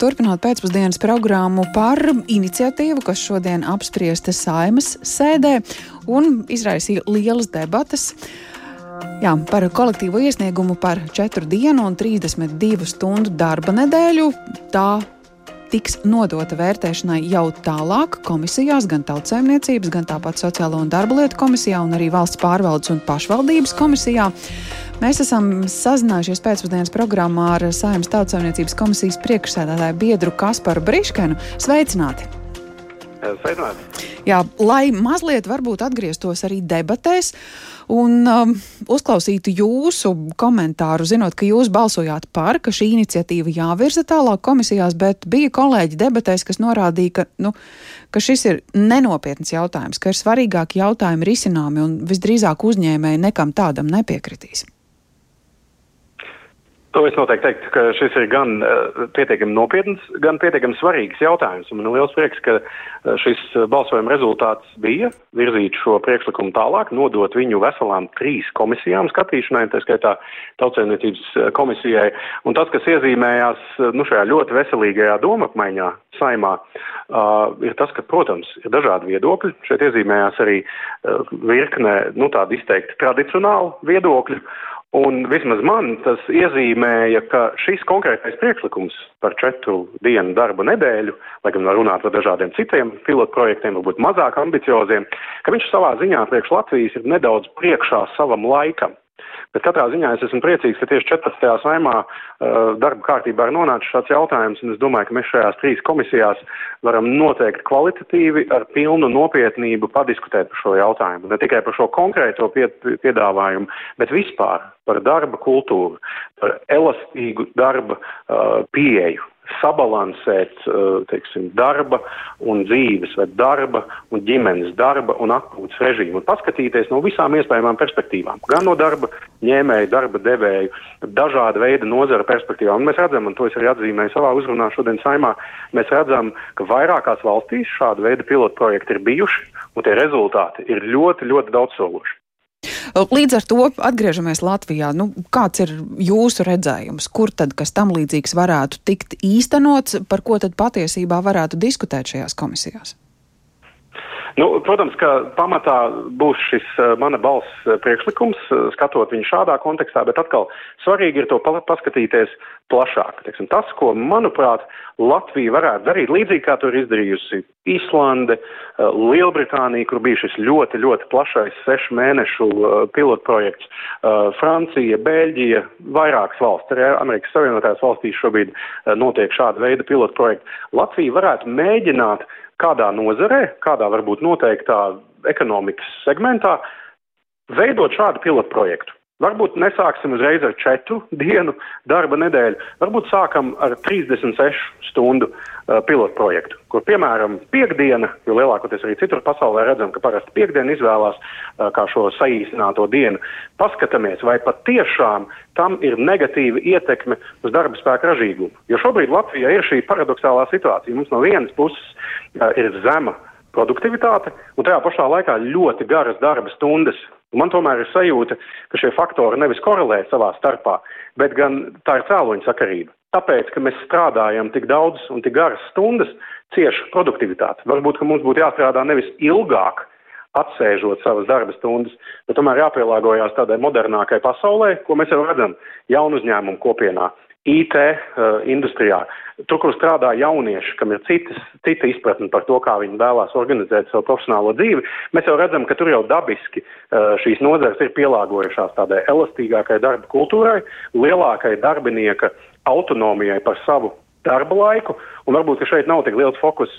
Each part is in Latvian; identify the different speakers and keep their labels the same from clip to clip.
Speaker 1: Turpinot pēcpusdienas programmu par iniciatīvu, kas šodien apspriesta saimas sēdē un izraisīja lielas debatas. Jā, par kolektīvo iesniegumu par 4 dienu un 32 stundu darba nedēļu. Tā tiks nodota vērtēšanai jau tālāk komisijās, gan tautsēmniecības, gan tāpat Sociālo un darba lietu komisijā un arī valsts pārvaldes un pašvaldības komisijā. Mēs esam sazinājušies pēcpusdienas programmā ar Saimnes tautsājumniecības komisijas priekšsēdētāju biedru Kasparu Briškenu. Sveicināti!
Speaker 2: Sveicināti!
Speaker 1: Jā, lai mazliet varbūt atgrieztos arī debatēs un um, uzklausītu jūsu komentāru, zinot, ka jūs balsojāt par, ka šī iniciatīva jāvirza tālāk komisijās, bet bija kolēģi debatēs, kas norādīja, ka, nu, ka šis ir nenopietns jautājums, ka ir svarīgāki jautājumi risināmi un visdrīzāk uzņēmēji nekam tādam nepiekritīs.
Speaker 2: To es noteikti teiktu, ka šis ir gan uh, pietiekami nopietns, gan pietiekami svarīgs jautājums. Man ir liels prieks, ka uh, šis balsojuma rezultāts bija virzīt šo priekšlikumu tālāk, nodot viņu veselām trīs komisijām skatīšanai, tā skaitā tautsēmniecības komisijai. Un tas, kas iezīmējās nu, šajā ļoti veselīgajā domapmaiņā saimā, uh, ir tas, ka, protams, ir dažādi viedokļi. Šeit iezīmējās arī uh, virkne, nu, tādi izteikti tradicionāli viedokļi. Un vismaz man tas iezīmēja, ka šis konkrētais priekšlikums par četru dienu darba nedēļu, lai gan var runāt par dažādiem citiem pilotprojektiem, varbūt mazāk ambicioziem, ka viņš savā ziņā priekš Latvijas ir nedaudz priekšā savam laikam. Bet katrā ziņā es esmu priecīgs, ka tieši 14. saimā uh, darba kārtībā ir nonācis šāds jautājums, un es domāju, ka mēs šajās trīs komisijās varam noteikti kvalitatīvi ar pilnu nopietnību padiskutēt par šo jautājumu. Ne tikai par šo konkrēto piedāvājumu, bet vispār par darba kultūru, par elastīgu darba uh, pieeju sabalansēt eh, teiksim, darba un dzīves, vai darba un ģimenes darba un atpūtas režīmu un paskatīties no visām iespējamām perspektīvām. Gan no darba ņēmēju, darba devēju, dažāda veida nozara perspektīvām. Un mēs redzam, un to es arī atzīmēju savā uzrunā šodien saimā, mēs redzam, ka vairākās valstīs šāda veida pilotprojekti ir bijuši, un tie rezultāti ir ļoti, ļoti daudzsološi.
Speaker 1: Līdz ar to atgriežamies Latvijā. Nu, kāds ir jūsu redzējums? Kur tad kas tam līdzīgs varētu tikt īstenots, par ko tad patiesībā varētu diskutēt šajās komisijās?
Speaker 2: Nu, protams, ka pamatā būs šis uh, mana balss uh, priekšlikums, uh, skatot viņu šādā kontekstā, bet atkal svarīgi ir to paskatīties plašāk. Teiksim, tas, ko, manuprāt, Latvija varētu darīt, līdzīgi kā to ir izdarījusi Īslande, Lielbritānija, kur bija šis ļoti, ļoti plašais sešu mēnešu pilotprojekts, Francija, Bēļģija, vairākas valsts, arī Amerikas Savienotās valstīs šobrīd notiek šāda veida pilotprojekti. Latvija varētu mēģināt uh, kādā nozarē, kādā varbūt noteiktā ekonomikas segmentā, veidot šādu pilotu projektu. Varbūt nesāksim uzreiz ar četru dienu darba nedēļu, varbūt sākam ar 36 stundu uh, pilotu projektu, kur piemēram piekdiena, jo lielākoties arī citur pasaulē redzam, ka parasti piekdiena izvēlās uh, kā šo saīsināto dienu. Paskatāmies, vai pat tiešām tam ir negatīva ietekme uz darba spēka ražīgumu. Jo šobrīd Latvijā ir šī paradoxālā situācija. Mums no vienas puses uh, ir zema produktivitāte un tajā pašā laikā ļoti garas darba stundas Man tomēr ir sajūta, ka šie faktori nevis korelē savā starpā, bet gan tā ir cēloņa sakarība. Tāpēc, ka mēs strādājam tik daudz un tik garas stundas, cieši produktivitāte. Varbūt, ka mums būtu jāstrādā nevis ilgāk, atsēžot savas darba stundas, bet tomēr jāpielāgojas tādai modernākai pasaulē, ko mēs jau redzam jaunu uzņēmumu kopienā. IT uh, industrijā, tur, kur strādā jaunieši, kam ir citas, cita izpratne par to, kā viņi vēlās organizēt savu profesionālo dzīvi, mēs jau redzam, ka tur jau dabiski uh, šīs nozares ir pielāgojušās tādai elastīgākai darba kultūrai, lielākai darbinieka autonomijai par savu darba laiku, un varbūt, šeit nav tik liels fokus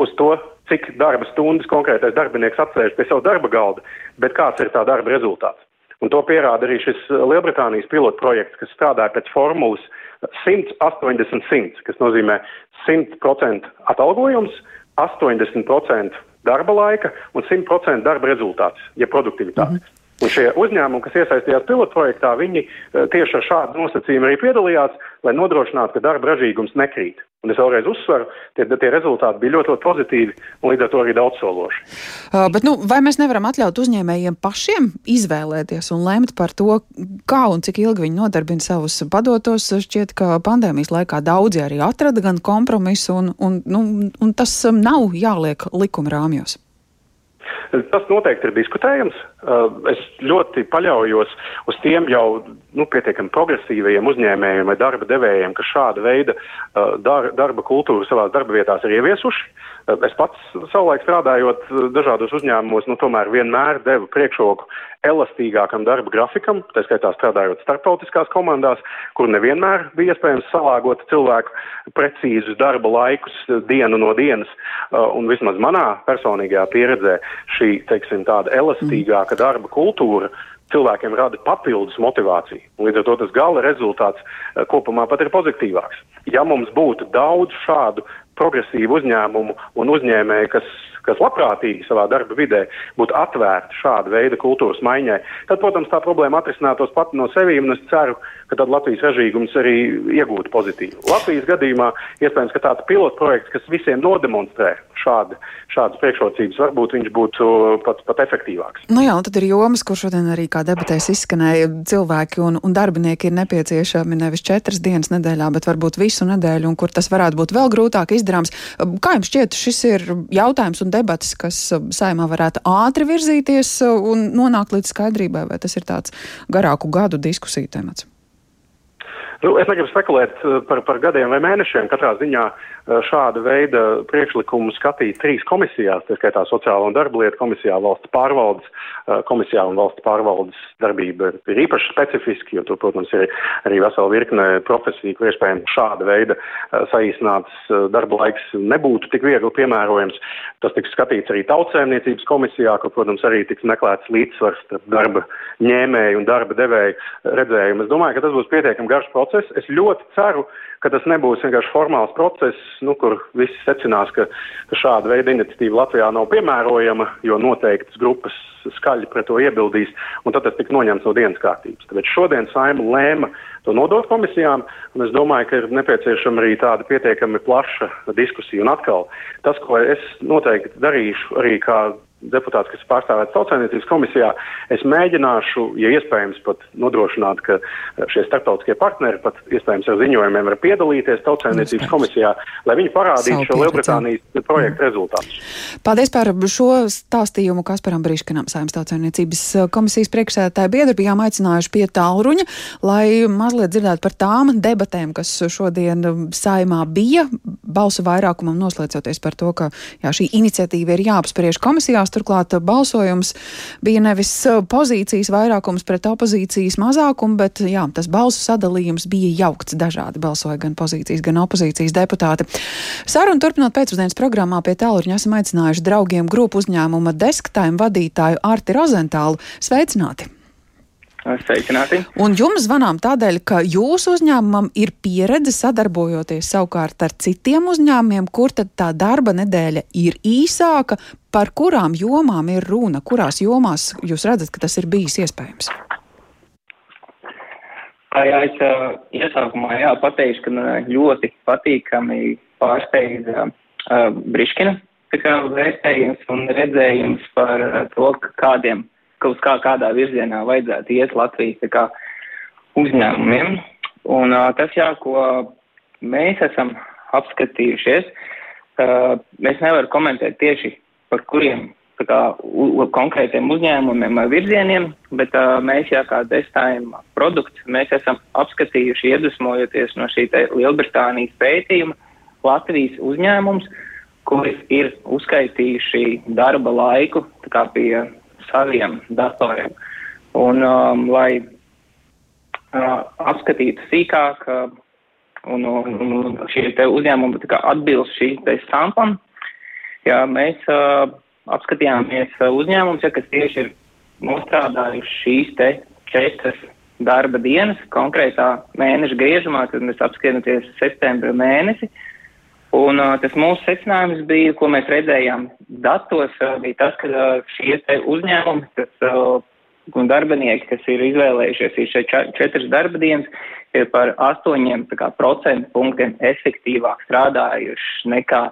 Speaker 2: uz to, cik darba stundas konkrētais darbinieks atsēž pie savu darba galda, bet kāds ir tā darba rezultāts. Un to pierāda arī šis Lielbritānijas pilotprojekts, kas strādāja pēc formulas 180-100, kas nozīmē 100% atalgojums, 80% darba laika un 100% darba rezultāts, ja produktivitāte. Mm -hmm. Un šie uzņēmumi, kas iesaistījās pilotprojektā, viņi eh, tieši ar šādu nosacījumu arī piedalījās, lai nodrošinātu, ka darba ražīgums nekrīt. Un es vēlreiz uzsveru, tie, tie rezultāti bija ļoti, ļoti pozitīvi un līdz ar to arī daudzsološi.
Speaker 1: Uh, bet, nu, vai mēs nevaram atļaut uzņēmējiem pašiem izvēlēties un lemt par to, kā un cik ilgi viņi nodarbina savus padotos? Šķiet, ka pandēmijas laikā daudzi arī atrada gan kompromisu, un, un, nu, un tas um, nav jāliek likuma rāmjos.
Speaker 2: Tas noteikti ir diskutējams. Uh, es ļoti paļaujos uz tiem jau nu, pietiekami progresīvajiem uzņēmējiem vai darba devējiem, kas šāda veida uh, dar, darba kultūru savās darba vietās ir ieviesuši. Uh, es pats savulaik strādājot dažādos uzņēmumos, nu, tomēr vienmēr devu priekšroku elastīgākam darba grafikam, tā skaitā strādājot starptautiskās komandās, kur nevienmēr bija iespējams salāgot cilvēku precīzus darba laikus dienu no dienas. Un vismaz manā personīgajā pieredzē šī, teiksim, tāda elastīgāka darba kultūra cilvēkiem rada papildus motivāciju. Līdz ar to tas gala rezultāts eh, kopumā pat ir pozitīvāks. Ja mums būtu daudz šādu progresīvu uzņēmumu un uzņēmēju, kas, kas labprātīgi savā darba vidē būtu atvērti šāda veida kultūras maiņai, tad, protams, tā problēma atrisinātos pati no sevis, un es ceru, ka tad Latvijas ražīgums arī iegūtu pozitīvu. Latvijas gadījumā iespējams, ka tāds pilotprojekts, kas visiem nodemonstrē šādi, šādas priekšrocības, varbūt viņš būtu pat, pat efektīvāks.
Speaker 1: Nu jā, un tad ir jomas, kur šodien arī kā debatēs izskanēja cilvēki un, un darbinieki ir nepieciešami nevis četras dienas nedēļā, bet varbūt visu nedēļu, un kur tas varētu būt vēl grūtāk izdarāms. Kā jums šķiet, šis ir jautājums un debats, kas saimā varētu ātri virzīties un nonākt līdz skaidrībai, vai tas ir tāds garāku gadu diskusiju temats?
Speaker 2: Nu, es negribu spekulēt eh, par, par gadiem vai mēnešiem. Katrā ziņā šāda veida priekšlikumu skatīt trīs komisijās, tā skaitā sociālo un darba lietu komisijā, valsts pārvaldes eh, komisijā un valsts pārvaldes darbība ir īpaši specifiski, jo tur, protams, ir arī vesela virkne profesiju, kur iespējams šāda veida saīsnāts darba laiks nebūtu tik viegli piemērojams. Tas tiks skatīts arī tautsēmniecības komisijā, kur, protams, arī tiks meklēts līdzsvars starp darba ņēmēju un darba devēju redzējumu. Es domāju, ka tas būs pietiekami garš process. Es ļoti ceru, ka tas nebūs vienkārši formāls process, nu, kur visi secinās, ka, ka šāda veida iniciatīva Latvijā nav piemērojama, jo noteiktas grupas skaļi pret to iebildīs, un tad tas tika noņemts no dienas kārtības. Tāpēc šodien saima lēma to nodot komisijām, un es domāju, ka ir nepieciešama arī tāda pietiekami plaša diskusija. Un atkal, tas, ko es noteikti darīšu arī kā deputāts, kas pārstāvēts tautsēmniecības komisijā, es mēģināšu, ja iespējams, pat nodrošināt, ka šie starptautiskie partneri pat iespējams ar ziņojumiem var piedalīties tautsēmniecības komisijā, lai viņi parādītu šo Lielbritānijas projektu mm. rezultātus.
Speaker 1: Paldies par šo stāstījumu Kasparam Brīškanam, Saimnes tautsēmniecības komisijas priekšsēdētāja biedri bijām aicinājuši pie tālruņa, lai mazliet dzirdētu par tām debatēm, kas šodien saimā bija, balsu vairākumam noslēdzoties par to, ka jā, šī iniciatīva ir jāapspriež komisijās. Turklāt balsojums bija nevis pozīcijas vairākums pret opozīcijas mazākumu, bet jā, tas balsu sadalījums bija jaukts. Dažādi balsoja gan pozīcijas, gan opozīcijas deputāti. Sarunu turpinot pēcpusdienas programmā pie tālruņa esam aicinājuši draugiem grupu uzņēmuma desktime vadītāju Arti Rozentālu. Sveicināti!
Speaker 3: Sveicināti!
Speaker 1: Un jums zvanām tādēļ, ka jūsu uzņēmumam ir pieredze sadarbojoties savukārt ar citiem uzņēmumiem, kur tad tā darba nedēļa ir īsāka, par kurām jomām ir runa, kurās jomās jūs redzat, ka tas ir bijis iespējams?
Speaker 3: Jā, es uh, iesākumā jā, pateikšu, ka ļoti patīkami pārsteidza uh, Briškina vērtējums un redzējums par to, kādiem kaut kā kādā virzienā vajadzētu iet Latvijas uzņēmumiem. Un uh, tas, jā, ko mēs esam apskatījušies, uh, mēs nevaram komentēt tieši par kuriem kā, u, konkrētiem uzņēmumiem vai virzieniem, bet uh, mēs, jā, kā testējuma produkts, mēs esam apskatījuši, iedvesmojoties no šī Lielbritānijas pētījuma, Latvijas uzņēmums, kuris ir uzskaitījuši darba laiku pie saviem datoriem. Un, um, lai uh, apskatītu sīkāk, uh, un, un, un šie uzņēmumi atbilst šī stampam, ja mēs uh, apskatījāmies uh, uzņēmumus, ja, kas tieši ir nostrādājuši šīs te četras darba dienas konkrētā mēneša griežumā, tad mēs apskatāmies septembra mēnesi. Un uh, tas mūsu secinājums bija, ko mēs redzējām datos, uh, bija tas, ka uh, šie uzņēmumi, kas uh, un darbinieki, kas ir izvēlējušies šīs četras darba dienas, ir par 8% punktiem efektīvāk strādājuši nekā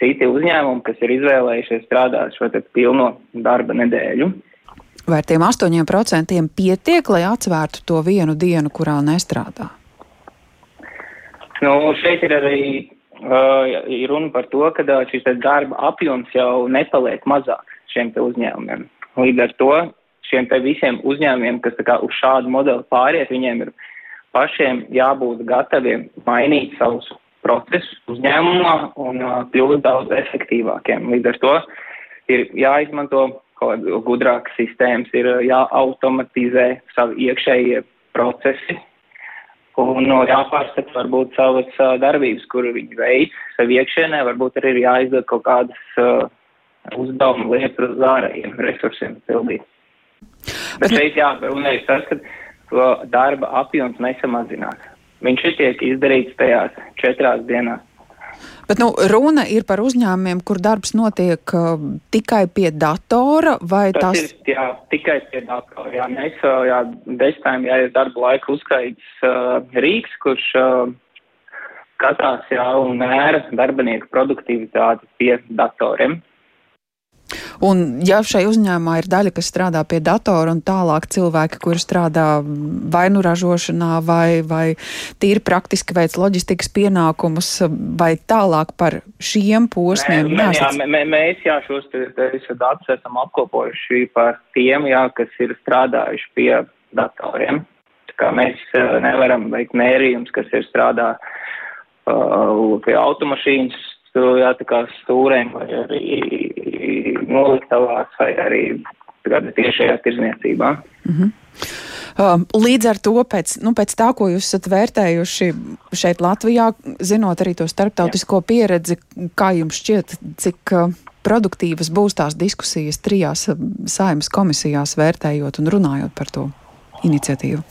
Speaker 3: citi uzņēmumi, kas ir izvēlējušies strādāt šo pilno darba nedēļu.
Speaker 1: Vai ar tiem 8% pietiek, lai atsvērtu to vienu dienu, kurā nestrādā?
Speaker 3: Nu, šeit ir arī uh, runa par to, ka uh, šis darba apjoms jau nepaliek mazāks šiem uzņēmumiem. Līdz ar to šiem visiem uzņēmumiem, kas uz šādu modeli pāriet, viņiem ir pašiem jābūt gataviem mainīt savus procesus uzņēmumā un uh, kļūt daudz efektīvākiem. Līdz ar to ir jāizmanto gudrākas sistēmas, ir jāautomatizē savi iekšējie procesi un no, jāpārskata varbūt savas uh, darbības, kur viņi veids sev iekšienē, varbūt arī ir jāizdod kaut kādas uh, uzdevumu lietas uz ārējiem resursiem pildīt. Bet šeit jārunā tas, ka darba apjoms nesamazinās. Viņš ir tiek izdarīts tajās četrās dienās.
Speaker 1: Bet nu, runa ir par uzņēmumiem, kur darbs notiek uh, tikai pie datora vai tas?
Speaker 3: tas... Ir, jā, tikai pie datora. Jā, mēs uh, jā, desmitājam, jā, ir darba laika uzskaits uh, Rīgs, kurš uh, skatās jā, un mēra darbinieku produktivitāti pie datoriem.
Speaker 1: Un, ja šai uzņēmumā ir daļa, kas strādā pie datora, un tālāk cilvēki, kuri strādā vai nu ražošanā, vai, vai tīri praktiski veic loģistikas pienākumus, vai tālāk par šiem posmiem?
Speaker 3: Mē, jā, mē, mēs jā, šos datus esam apkopojuši par tiem, jā, kas ir strādājuši pie datoriem. Mēs uh, nevaram veikt mērījums, kas ir strādā uh, pie automašīnas, jā, tā kā stūrēm vai arī noliktavās vai arī tiešajā tirzniecībā. Mm -hmm.
Speaker 1: Līdz ar to, pēc, nu, pēc tā, ko jūs esat vērtējuši šeit Latvijā, zinot arī to starptautisko Jā. pieredzi, kā jums šķiet, cik uh, produktīvas būs tās diskusijas trijās uh, saimas komisijās, vērtējot un runājot par to iniciatīvu?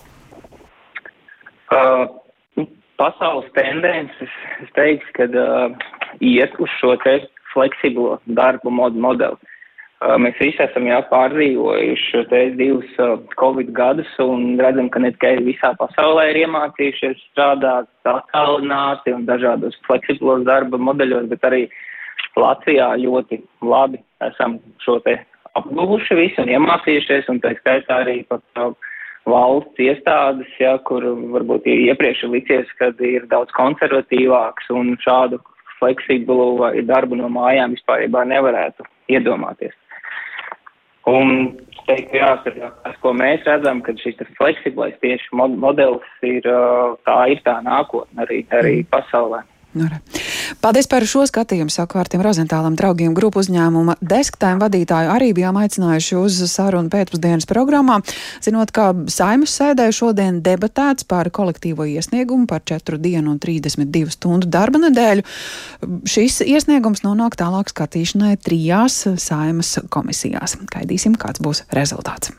Speaker 3: Uh, pasaules tendences, es teiktu, ka uh, iet uz šo te fleksiblo darbu modu modeli. Uh, mēs visi esam jau pārdzīvojuši te divus uh, Covid gadus un redzam, ka ne tikai visā pasaulē ir iemācījušies strādāt attālināti un dažādos fleksiblos darba modeļos, bet arī Latvijā ļoti labi esam šo te apguvuši visu un iemācījušies un tā skaitā arī pat uh, valsts iestādes, ja, kur varbūt iepriekš ir licies, kad ir daudz konservatīvāks un šādu fleksiblu vai darbu no mājām vispār nevarētu iedomāties. Un teikt, jā, tas, ko mēs redzam, ka šis fleksiblais tieši modelis ir, tā ir tā nākotne arī, arī mm. pasaulē.
Speaker 1: Nu, Paldies par šo skatījumu. Saku Vārtiem Rozentālam draugiem grupu uzņēmuma desktēm vadītāju arī bijām aicinājuši uz sarunu pēcpusdienas programmā, zinot, ka saimas sēdē šodien debatēts par kolektīvo iesniegumu par 4 dienu un 32 stundu darba nedēļu. Šis iesniegums nonāk tālāk skatīšanai trijās saimas komisijās. Gaidīsim, kāds būs rezultāts.